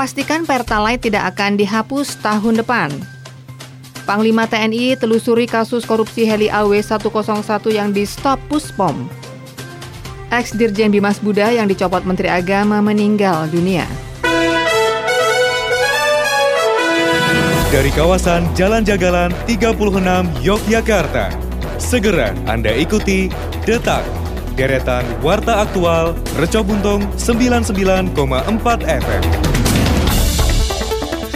pastikan Pertalite tidak akan dihapus tahun depan. Panglima TNI telusuri kasus korupsi heli AW101 yang di stop Puspom. Ex Dirjen Bimas Buddha yang dicopot Menteri Agama meninggal dunia. Dari kawasan Jalan Jagalan 36 Yogyakarta, segera Anda ikuti Detak, deretan Warta Aktual Reco Buntung 99,4 FM.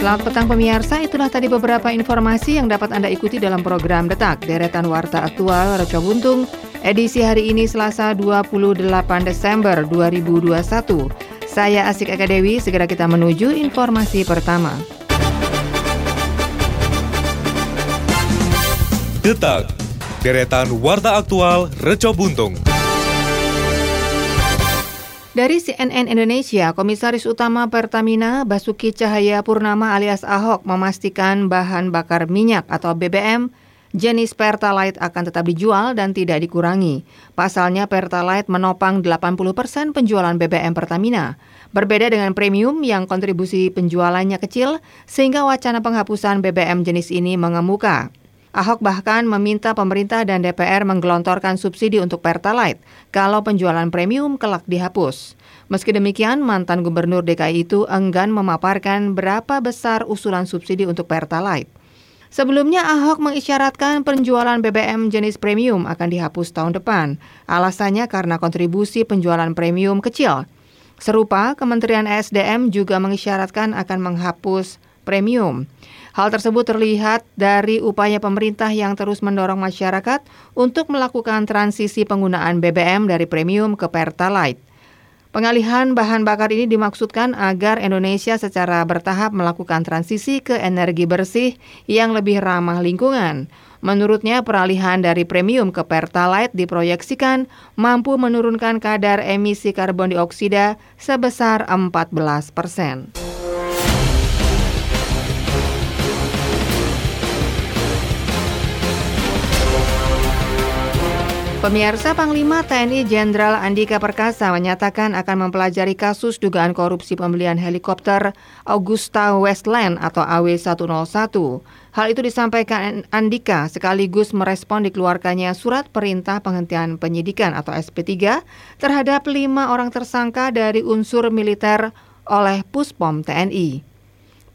Selamat petang pemirsa, itulah tadi beberapa informasi yang dapat Anda ikuti dalam program Detak, Deretan Warta Aktual Reco Buntung, edisi hari ini Selasa 28 Desember 2021. Saya Asik Eka Dewi, segera kita menuju informasi pertama. Detak, Deretan Warta Aktual Reco Buntung. Dari CNN Indonesia, Komisaris Utama Pertamina Basuki Cahaya Purnama alias Ahok memastikan bahan bakar minyak atau BBM jenis Pertalite akan tetap dijual dan tidak dikurangi. Pasalnya Pertalite menopang 80% penjualan BBM Pertamina. Berbeda dengan premium yang kontribusi penjualannya kecil sehingga wacana penghapusan BBM jenis ini mengemuka. Ahok bahkan meminta pemerintah dan DPR menggelontorkan subsidi untuk Pertalite kalau penjualan premium kelak dihapus. Meski demikian, mantan gubernur DKI itu enggan memaparkan berapa besar usulan subsidi untuk Pertalite. Sebelumnya Ahok mengisyaratkan penjualan BBM jenis premium akan dihapus tahun depan. Alasannya karena kontribusi penjualan premium kecil. Serupa, Kementerian ESDM juga mengisyaratkan akan menghapus premium. Hal tersebut terlihat dari upaya pemerintah yang terus mendorong masyarakat untuk melakukan transisi penggunaan BBM dari premium ke Pertalite. Pengalihan bahan bakar ini dimaksudkan agar Indonesia secara bertahap melakukan transisi ke energi bersih yang lebih ramah lingkungan. Menurutnya, peralihan dari premium ke Pertalite diproyeksikan mampu menurunkan kadar emisi karbon dioksida sebesar 14 persen. Pemirsa Panglima TNI Jenderal Andika Perkasa menyatakan akan mempelajari kasus dugaan korupsi pembelian helikopter Augusta Westland atau AW101. Hal itu disampaikan Andika sekaligus merespon dikeluarkannya surat perintah penghentian penyidikan atau SP3 terhadap lima orang tersangka dari unsur militer oleh Puspom TNI.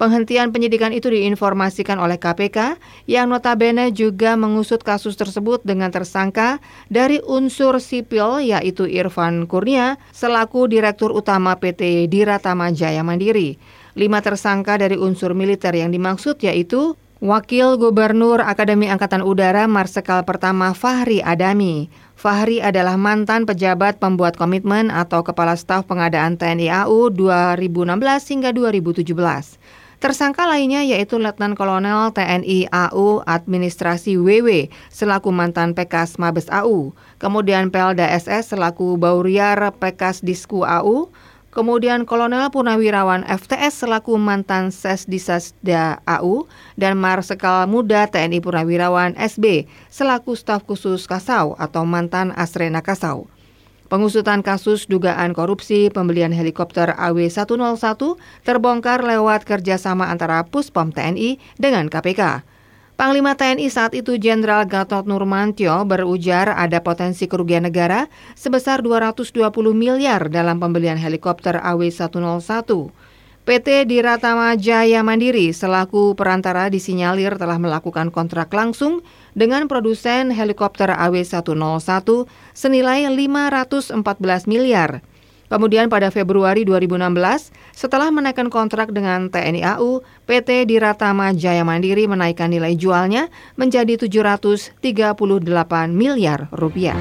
Penghentian penyidikan itu diinformasikan oleh KPK yang notabene juga mengusut kasus tersebut dengan tersangka dari unsur sipil yaitu Irfan Kurnia selaku Direktur Utama PT Diratama Jaya Mandiri. Lima tersangka dari unsur militer yang dimaksud yaitu Wakil Gubernur Akademi Angkatan Udara Marsikal Pertama Fahri Adami. Fahri adalah mantan pejabat pembuat komitmen atau Kepala Staf Pengadaan TNI AU 2016 hingga 2017. Tersangka lainnya yaitu Letnan Kolonel TNI AU Administrasi WW selaku mantan Pekas Mabes AU, kemudian Pelda SS selaku Bauriar Pekas Disku AU, kemudian Kolonel Purnawirawan FTS selaku mantan Sesdisasda AU, dan Marsekal Muda TNI Purnawirawan SB selaku staf khusus Kasau atau mantan Asrena Kasau. Pengusutan kasus dugaan korupsi pembelian helikopter AW101 terbongkar lewat kerjasama antara Puspom TNI dengan KPK. Panglima TNI saat itu Jenderal Gatot Nurmantio berujar ada potensi kerugian negara sebesar 220 miliar dalam pembelian helikopter AW101. PT Diratama Jaya Mandiri selaku perantara disinyalir telah melakukan kontrak langsung dengan produsen helikopter AW101 senilai 514 miliar. Kemudian pada Februari 2016, setelah menaikkan kontrak dengan TNI AU, PT Diratama Jaya Mandiri menaikkan nilai jualnya menjadi 738 miliar rupiah.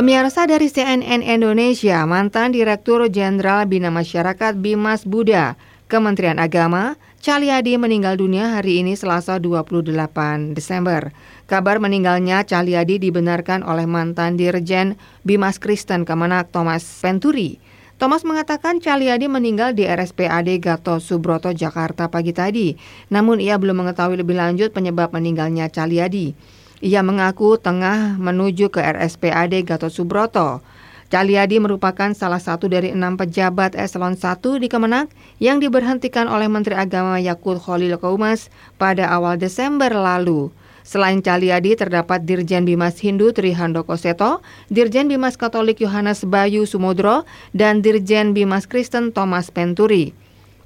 Pemirsa dari CNN Indonesia, mantan Direktur Jenderal Bina Masyarakat Bimas Buddha, Kementerian Agama, Calyadi meninggal dunia hari ini Selasa 28 Desember. Kabar meninggalnya Calyadi dibenarkan oleh mantan Dirjen Bimas Kristen Kemenak Thomas Venturi. Thomas mengatakan Calyadi meninggal di RSPAD Gatot Subroto, Jakarta pagi tadi. Namun ia belum mengetahui lebih lanjut penyebab meninggalnya Calyadi. Ia mengaku tengah menuju ke RSPAD Gatot Subroto. Caliadi merupakan salah satu dari enam pejabat eselon 1 di Kemenak yang diberhentikan oleh Menteri Agama Yakut Khalil Kaumas pada awal Desember lalu. Selain Caliadi terdapat Dirjen Bimas Hindu Tri Handoko Seto, Dirjen Bimas Katolik Yohanes Bayu Sumodro, dan Dirjen Bimas Kristen Thomas Penturi.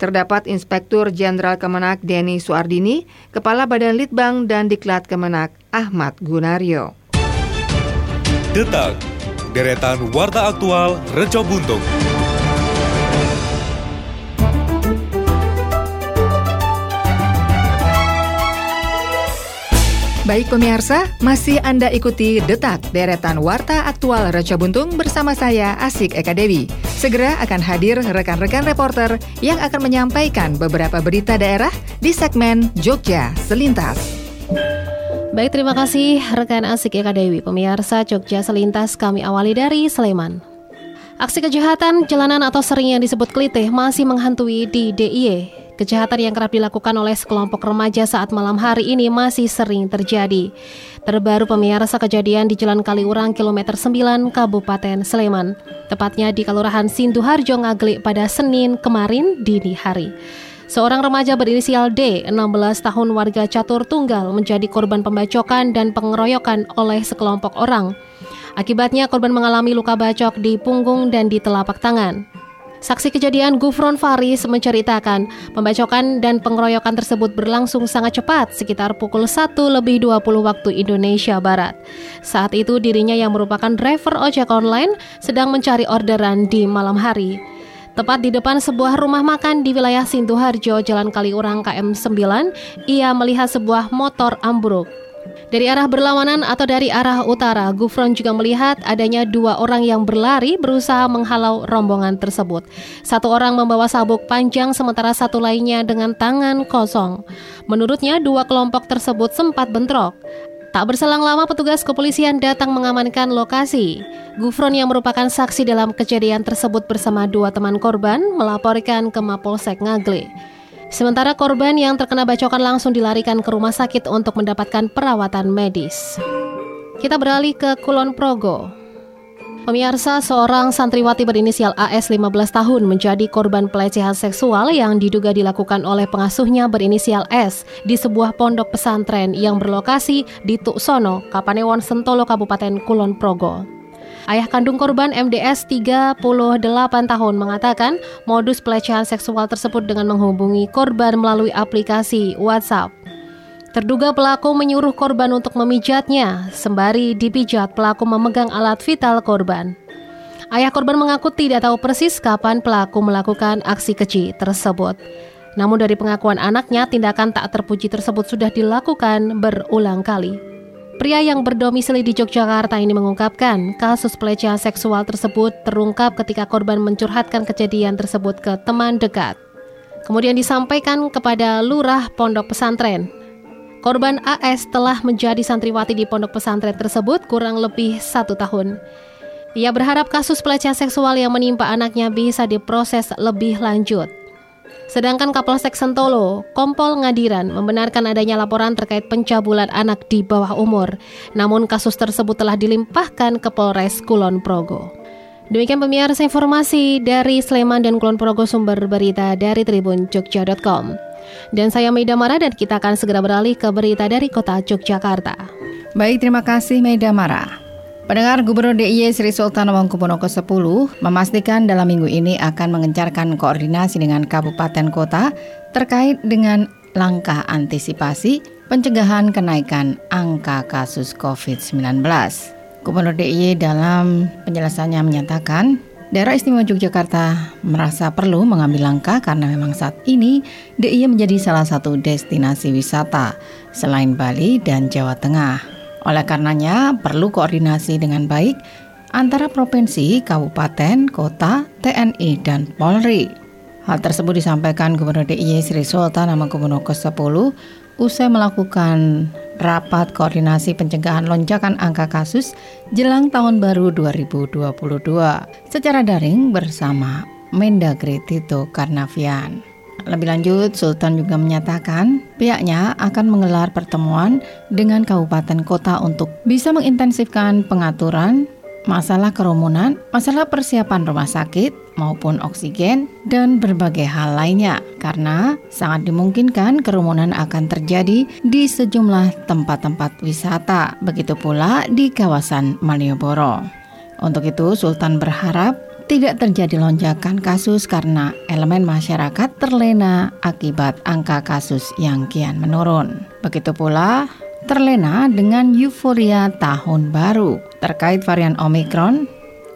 Terdapat Inspektur Jenderal Kemenak Denny Suardini, Kepala Badan Litbang dan Diklat Kemenak Ahmad Gunario. Detak deretan Warta Aktual Reco Buntung. Baik pemirsa, masih Anda ikuti Detak Deretan Warta Aktual Reco Buntung bersama saya Asik Eka Dewi. Segera akan hadir rekan-rekan reporter yang akan menyampaikan beberapa berita daerah di segmen Jogja Selintas. Baik, terima kasih rekan Asik Eka Dewi. Pemirsa Jogja Selintas kami awali dari Sleman. Aksi kejahatan jalanan atau sering yang disebut klitih masih menghantui di DIY. Kejahatan yang kerap dilakukan oleh sekelompok remaja saat malam hari ini masih sering terjadi. Terbaru pemirsa kejadian di Jalan Kaliurang kilometer 9 Kabupaten Sleman, tepatnya di Kelurahan Sinduharjo Ngaglik pada Senin kemarin dini hari. Seorang remaja berinisial D, 16 tahun warga Catur Tunggal menjadi korban pembacokan dan pengeroyokan oleh sekelompok orang. Akibatnya korban mengalami luka bacok di punggung dan di telapak tangan. Saksi kejadian Gufron Faris menceritakan pembacokan dan pengeroyokan tersebut berlangsung sangat cepat sekitar pukul 1 lebih 20 waktu Indonesia Barat. Saat itu dirinya yang merupakan driver ojek online sedang mencari orderan di malam hari. Tepat di depan sebuah rumah makan di wilayah Sintuharjo, Jalan Kaliurang KM 9, ia melihat sebuah motor ambruk. Dari arah berlawanan atau dari arah utara, Gufron juga melihat adanya dua orang yang berlari berusaha menghalau rombongan tersebut. Satu orang membawa sabuk panjang sementara satu lainnya dengan tangan kosong. Menurutnya, dua kelompok tersebut sempat bentrok. Tak berselang lama petugas kepolisian datang mengamankan lokasi. Gufron yang merupakan saksi dalam kejadian tersebut bersama dua teman korban melaporkan ke Mapolsek Ngagle. Sementara korban yang terkena bacokan langsung dilarikan ke rumah sakit untuk mendapatkan perawatan medis. Kita beralih ke Kulon Progo. Pemirsa, seorang santriwati berinisial AS 15 tahun menjadi korban pelecehan seksual yang diduga dilakukan oleh pengasuhnya berinisial S di sebuah pondok pesantren yang berlokasi di Tuksono, Kapanewon Sentolo, Kabupaten Kulon Progo. Ayah kandung korban MDS 38 tahun mengatakan modus pelecehan seksual tersebut dengan menghubungi korban melalui aplikasi WhatsApp. Terduga pelaku menyuruh korban untuk memijatnya, sembari dipijat pelaku memegang alat vital korban. Ayah korban mengaku tidak tahu persis kapan pelaku melakukan aksi keji tersebut. Namun dari pengakuan anaknya, tindakan tak terpuji tersebut sudah dilakukan berulang kali. Pria yang berdomisili di Yogyakarta ini mengungkapkan kasus pelecehan seksual tersebut terungkap ketika korban mencurhatkan kejadian tersebut ke teman dekat. Kemudian disampaikan kepada lurah pondok pesantren Korban AS telah menjadi santriwati di pondok pesantren tersebut kurang lebih satu tahun. Ia berharap kasus pelecehan seksual yang menimpa anaknya bisa diproses lebih lanjut. Sedangkan Kapolsek Sentolo, Kompol Ngadiran membenarkan adanya laporan terkait pencabulan anak di bawah umur. Namun kasus tersebut telah dilimpahkan ke Polres Kulon Progo. Demikian pemirsa informasi dari Sleman dan Kulon Progo sumber berita dari Tribun Jogja.com. Dan saya Meida Mara dan kita akan segera beralih ke berita dari kota Yogyakarta. Baik, terima kasih Meida Mara. Pendengar Gubernur DIY Sri Sultan Hamengkubuwono ke-10 memastikan dalam minggu ini akan mengencarkan koordinasi dengan kabupaten kota terkait dengan langkah antisipasi pencegahan kenaikan angka kasus COVID-19. Gubernur DIY dalam penjelasannya menyatakan Daerah Istimewa Yogyakarta merasa perlu mengambil langkah karena memang saat ini DIY menjadi salah satu destinasi wisata selain Bali dan Jawa Tengah. Oleh karenanya perlu koordinasi dengan baik antara provinsi, kabupaten, kota, TNI, dan Polri. Hal tersebut disampaikan Gubernur DIY Sri Sultan Hamengkubuwono ke-10 usai melakukan rapat koordinasi pencegahan lonjakan angka kasus jelang tahun baru 2022 secara daring bersama Mendagri Tito Karnavian. Lebih lanjut, Sultan juga menyatakan pihaknya akan menggelar pertemuan dengan kabupaten kota untuk bisa mengintensifkan pengaturan masalah kerumunan, masalah persiapan rumah sakit maupun oksigen, dan berbagai hal lainnya. Karena sangat dimungkinkan kerumunan akan terjadi di sejumlah tempat-tempat wisata, begitu pula di kawasan Malioboro. Untuk itu, Sultan berharap tidak terjadi lonjakan kasus karena elemen masyarakat terlena akibat angka kasus yang kian menurun. Begitu pula terlena dengan euforia tahun baru terkait varian Omicron.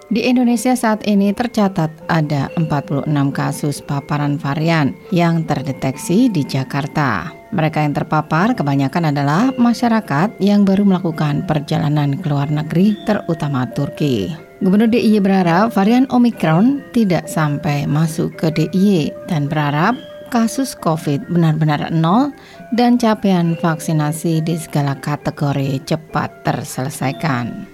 Di Indonesia saat ini tercatat ada 46 kasus paparan varian yang terdeteksi di Jakarta. Mereka yang terpapar kebanyakan adalah masyarakat yang baru melakukan perjalanan ke luar negeri, terutama Turki. Gubernur DIY berharap varian Omicron tidak sampai masuk ke DIY dan berharap kasus COVID benar-benar nol dan capaian vaksinasi di segala kategori cepat terselesaikan.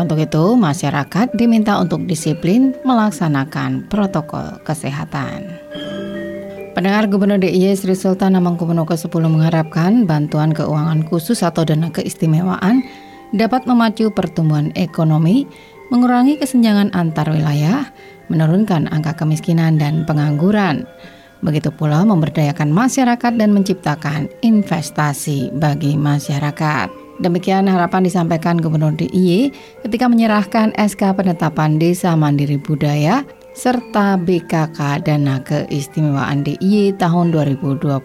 Untuk itu, masyarakat diminta untuk disiplin melaksanakan protokol kesehatan. Pendengar Gubernur DIY Sri Sultan Hamengkubuwono ke-10 mengharapkan bantuan keuangan khusus atau dana keistimewaan dapat memacu pertumbuhan ekonomi, mengurangi kesenjangan antar wilayah, menurunkan angka kemiskinan dan pengangguran. Begitu pula memberdayakan masyarakat dan menciptakan investasi bagi masyarakat. Demikian harapan disampaikan Gubernur DIY ketika menyerahkan SK penetapan Desa Mandiri Budaya serta BKK Dana Keistimewaan DIY tahun 2022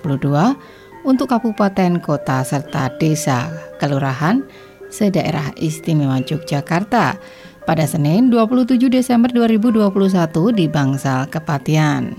untuk kabupaten, kota, serta desa, kelurahan, sedaerah istimewa Yogyakarta pada Senin 27 Desember 2021 di Bangsal Kepatian.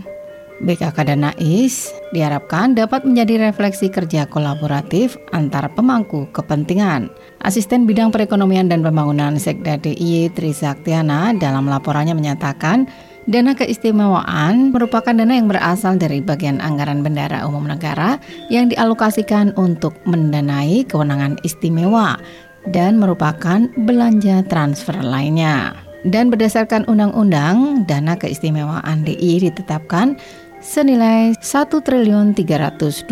BKK dan NAIS diharapkan dapat menjadi refleksi kerja kolaboratif antar pemangku kepentingan. Asisten Bidang Perekonomian dan Pembangunan Sekda DIY Trisaktiana dalam laporannya menyatakan Dana keistimewaan merupakan dana yang berasal dari bagian anggaran bendara umum negara yang dialokasikan untuk mendanai kewenangan istimewa dan merupakan belanja transfer lainnya. Dan berdasarkan undang-undang, dana keistimewaan DI ditetapkan senilai 1 triliun 320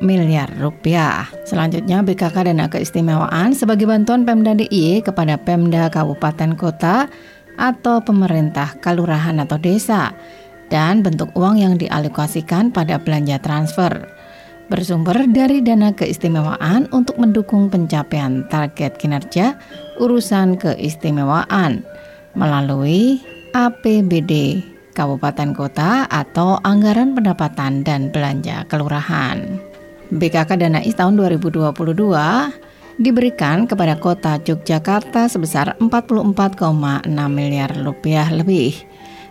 miliar rupiah. Selanjutnya BKK Dana Keistimewaan sebagai bantuan Pemda DIY kepada Pemda Kabupaten Kota atau pemerintah kelurahan atau desa dan bentuk uang yang dialokasikan pada belanja transfer bersumber dari dana keistimewaan untuk mendukung pencapaian target kinerja urusan keistimewaan melalui APBD kabupaten kota atau anggaran pendapatan dan belanja kelurahan. BKK Dana Is tahun 2022 diberikan kepada kota Yogyakarta sebesar 44,6 miliar rupiah lebih.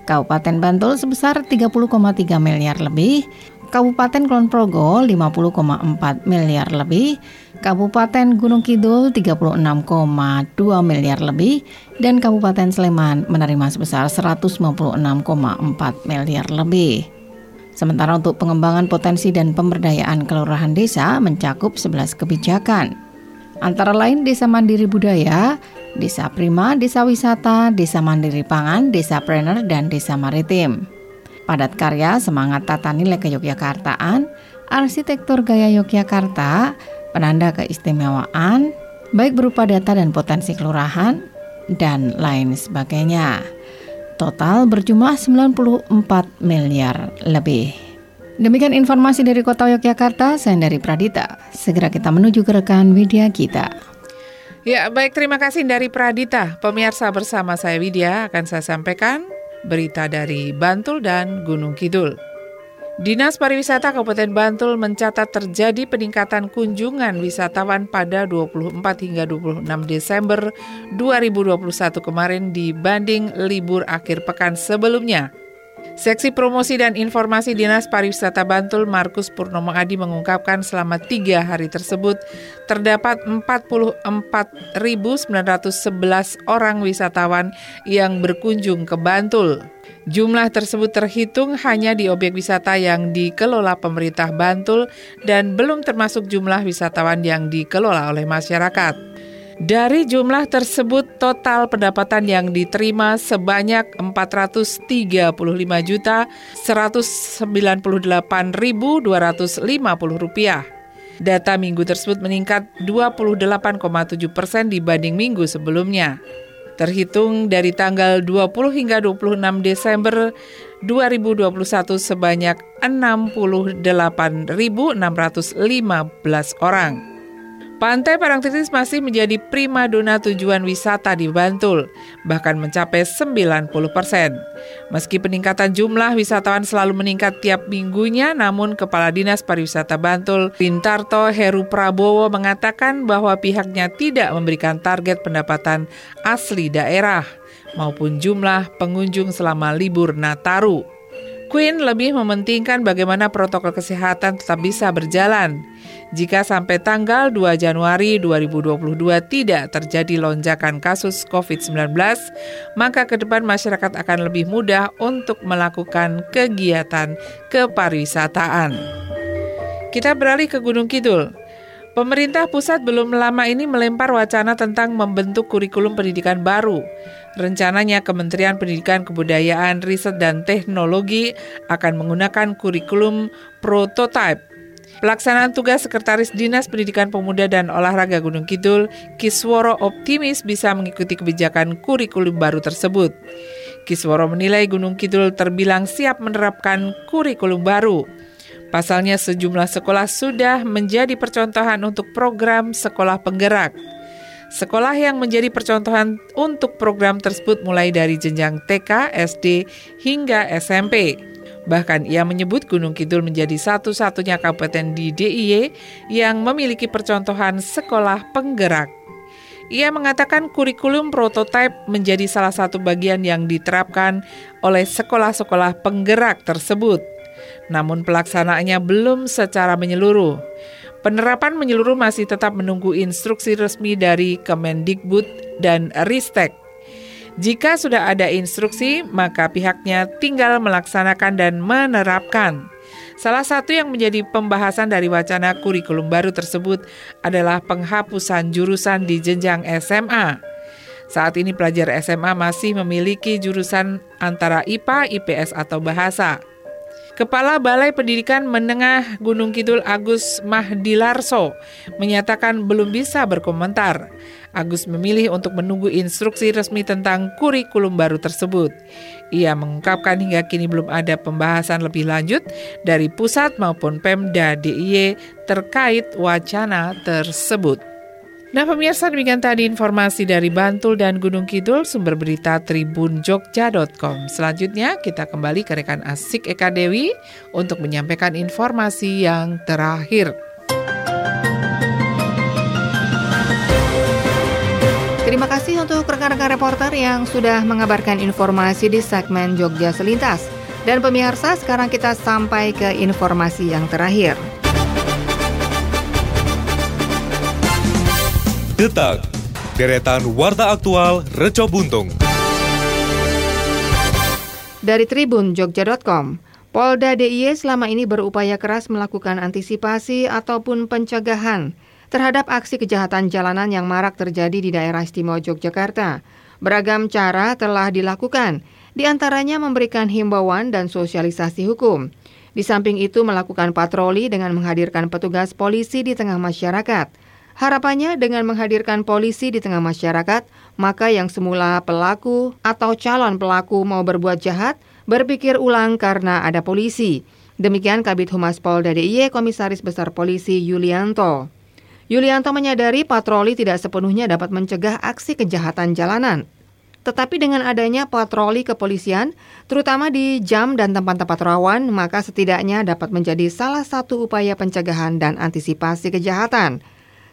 Kabupaten Bantul sebesar 30,3 miliar lebih, Kabupaten Kulon Progo 50,4 miliar lebih, Kabupaten Gunung Kidul 36,2 miliar lebih, dan Kabupaten Sleman menerima sebesar 154 miliar lebih. Sementara untuk pengembangan potensi dan pemberdayaan kelurahan desa mencakup 11 kebijakan. Antara lain Desa Mandiri Budaya, Desa Prima, Desa Wisata, Desa Mandiri Pangan, Desa Planner, dan Desa Maritim padat karya semangat tata nilai keyogyakartaan, arsitektur gaya Yogyakarta, penanda keistimewaan, baik berupa data dan potensi kelurahan, dan lain sebagainya. Total berjumlah 94 miliar lebih. Demikian informasi dari Kota Yogyakarta, saya dari Pradita. Segera kita menuju ke rekan Widya kita. Ya, baik terima kasih dari Pradita. Pemirsa bersama saya Widya akan saya sampaikan Berita dari Bantul dan Gunung Kidul. Dinas Pariwisata Kabupaten Bantul mencatat terjadi peningkatan kunjungan wisatawan pada 24 hingga 26 Desember 2021 kemarin dibanding libur akhir pekan sebelumnya. Seksi Promosi dan Informasi Dinas Pariwisata Bantul Markus Purnomo Adi mengungkapkan selama tiga hari tersebut terdapat 44.911 orang wisatawan yang berkunjung ke Bantul. Jumlah tersebut terhitung hanya di objek wisata yang dikelola pemerintah Bantul dan belum termasuk jumlah wisatawan yang dikelola oleh masyarakat. Dari jumlah tersebut total pendapatan yang diterima sebanyak 435 juta 198.250 rupiah. Data minggu tersebut meningkat 28,7 persen dibanding minggu sebelumnya. Terhitung dari tanggal 20 hingga 26 Desember 2021 sebanyak 68.615 orang. Pantai Parangtritis masih menjadi prima dona tujuan wisata di Bantul, bahkan mencapai 90 persen. Meski peningkatan jumlah wisatawan selalu meningkat tiap minggunya, namun Kepala Dinas Pariwisata Bantul, Pintarto Heru Prabowo mengatakan bahwa pihaknya tidak memberikan target pendapatan asli daerah maupun jumlah pengunjung selama libur Nataru. Queen lebih mementingkan bagaimana protokol kesehatan tetap bisa berjalan. Jika sampai tanggal 2 Januari 2022 tidak terjadi lonjakan kasus COVID-19, maka ke depan masyarakat akan lebih mudah untuk melakukan kegiatan kepariwisataan. Kita beralih ke Gunung Kidul. Pemerintah pusat belum lama ini melempar wacana tentang membentuk kurikulum pendidikan baru. Rencananya Kementerian Pendidikan Kebudayaan, Riset dan Teknologi akan menggunakan kurikulum prototype. Pelaksanaan tugas Sekretaris Dinas Pendidikan Pemuda dan Olahraga Gunung Kidul, Kisworo optimis bisa mengikuti kebijakan kurikulum baru tersebut. Kisworo menilai Gunung Kidul terbilang siap menerapkan kurikulum baru. Pasalnya sejumlah sekolah sudah menjadi percontohan untuk program sekolah penggerak. Sekolah yang menjadi percontohan untuk program tersebut mulai dari jenjang TK, SD, hingga SMP. Bahkan ia menyebut Gunung Kidul menjadi satu-satunya kabupaten di DIY yang memiliki percontohan sekolah penggerak. Ia mengatakan kurikulum prototipe menjadi salah satu bagian yang diterapkan oleh sekolah-sekolah penggerak tersebut. Namun pelaksanaannya belum secara menyeluruh. Penerapan menyeluruh masih tetap menunggu instruksi resmi dari Kemendikbud dan Ristek. Jika sudah ada instruksi, maka pihaknya tinggal melaksanakan dan menerapkan. Salah satu yang menjadi pembahasan dari wacana kurikulum baru tersebut adalah penghapusan jurusan di jenjang SMA. Saat ini pelajar SMA masih memiliki jurusan antara IPA, IPS, atau bahasa. Kepala Balai Pendidikan Menengah Gunung Kidul Agus Mahdilarso menyatakan belum bisa berkomentar. Agus memilih untuk menunggu instruksi resmi tentang kurikulum baru tersebut. Ia mengungkapkan hingga kini belum ada pembahasan lebih lanjut dari pusat maupun Pemda DIY terkait wacana tersebut. Nah pemirsa demikian tadi informasi dari Bantul dan Gunung Kidul sumber berita tribunjogja.com. Selanjutnya kita kembali ke rekan Asik Eka Dewi untuk menyampaikan informasi yang terakhir. Terima kasih untuk rekan-rekan reporter yang sudah mengabarkan informasi di segmen Jogja Selintas. Dan pemirsa, sekarang kita sampai ke informasi yang terakhir. Detak, deretan Warta Aktual Reco Buntung. Dari Tribun Jogja.com, Polda DIY selama ini berupaya keras melakukan antisipasi ataupun pencegahan terhadap aksi kejahatan jalanan yang marak terjadi di daerah istimewa Yogyakarta. Beragam cara telah dilakukan, di antaranya memberikan himbauan dan sosialisasi hukum. Di samping itu melakukan patroli dengan menghadirkan petugas polisi di tengah masyarakat. Harapannya dengan menghadirkan polisi di tengah masyarakat, maka yang semula pelaku atau calon pelaku mau berbuat jahat, berpikir ulang karena ada polisi. Demikian Kabit Humas Polda DIY Komisaris Besar Polisi Yulianto. Yulianto menyadari patroli tidak sepenuhnya dapat mencegah aksi kejahatan jalanan. Tetapi dengan adanya patroli kepolisian, terutama di jam dan tempat-tempat rawan, maka setidaknya dapat menjadi salah satu upaya pencegahan dan antisipasi kejahatan.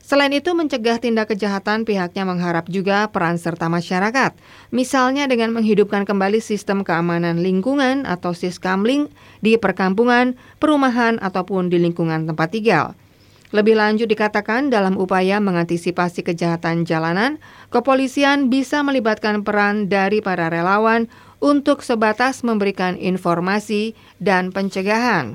Selain itu, mencegah tindak kejahatan pihaknya mengharap juga peran serta masyarakat, misalnya dengan menghidupkan kembali sistem keamanan lingkungan atau siskamling di perkampungan, perumahan, ataupun di lingkungan tempat tinggal. Lebih lanjut dikatakan dalam upaya mengantisipasi kejahatan jalanan, kepolisian bisa melibatkan peran dari para relawan untuk sebatas memberikan informasi dan pencegahan.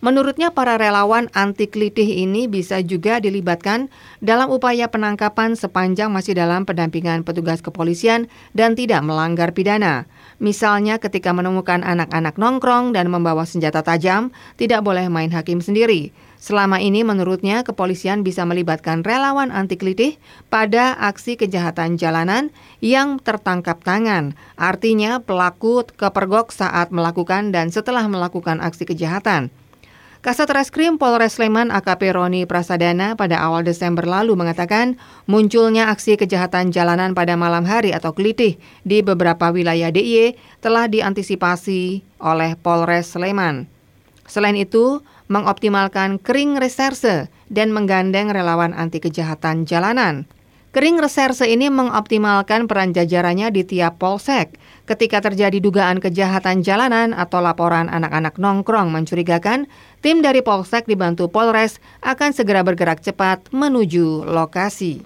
Menurutnya para relawan anti klitih ini bisa juga dilibatkan dalam upaya penangkapan sepanjang masih dalam pendampingan petugas kepolisian dan tidak melanggar pidana. Misalnya ketika menemukan anak-anak nongkrong dan membawa senjata tajam, tidak boleh main hakim sendiri. Selama ini menurutnya kepolisian bisa melibatkan relawan anti klitih pada aksi kejahatan jalanan yang tertangkap tangan. Artinya pelaku kepergok saat melakukan dan setelah melakukan aksi kejahatan. Kasat Reskrim Polres Sleman AKP Roni Prasadana pada awal Desember lalu mengatakan munculnya aksi kejahatan jalanan pada malam hari atau kelitih di beberapa wilayah DIY telah diantisipasi oleh Polres Sleman. Selain itu, mengoptimalkan kering reserse dan menggandeng relawan anti kejahatan jalanan. Kering reserse ini mengoptimalkan peran jajarannya di tiap polsek. Ketika terjadi dugaan kejahatan jalanan atau laporan anak-anak nongkrong mencurigakan, tim dari polsek dibantu Polres akan segera bergerak cepat menuju lokasi.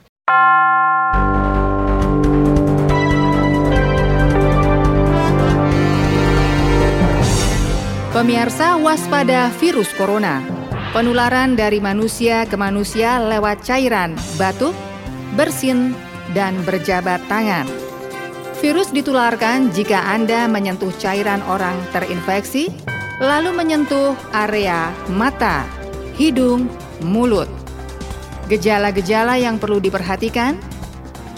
Pemirsa waspada virus corona. Penularan dari manusia ke manusia lewat cairan, batuk, bersin, dan berjabat tangan. Virus ditularkan jika Anda menyentuh cairan orang terinfeksi, lalu menyentuh area mata, hidung, mulut. Gejala-gejala yang perlu diperhatikan: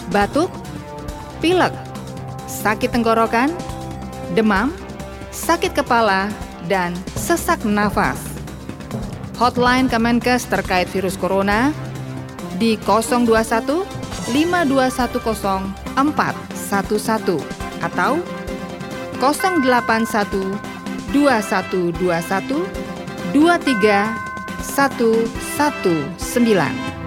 batuk, pilek, sakit tenggorokan, demam, sakit kepala, dan sesak nafas. Hotline Kemenkes terkait virus corona di 021 5210 411 atau 081 2121 23119.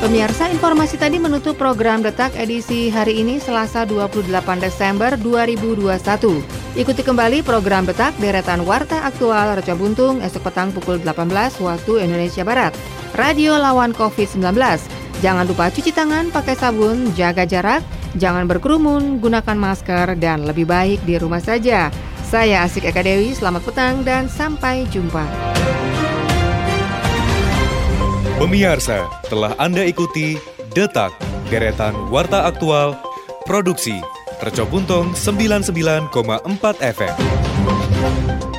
Pemirsa, informasi tadi menutup program Detak edisi hari ini Selasa 28 Desember 2021. Ikuti kembali program Detak deretan Warta Aktual Reca Buntung esok petang pukul 18 waktu Indonesia Barat. Radio lawan COVID-19. Jangan lupa cuci tangan pakai sabun, jaga jarak, jangan berkerumun, gunakan masker, dan lebih baik di rumah saja. Saya Asik Eka Dewi, selamat petang dan sampai jumpa. Pemirsa, telah Anda ikuti Detak, deretan Warta Aktual, Produksi, Tercobuntung 99,4 FM.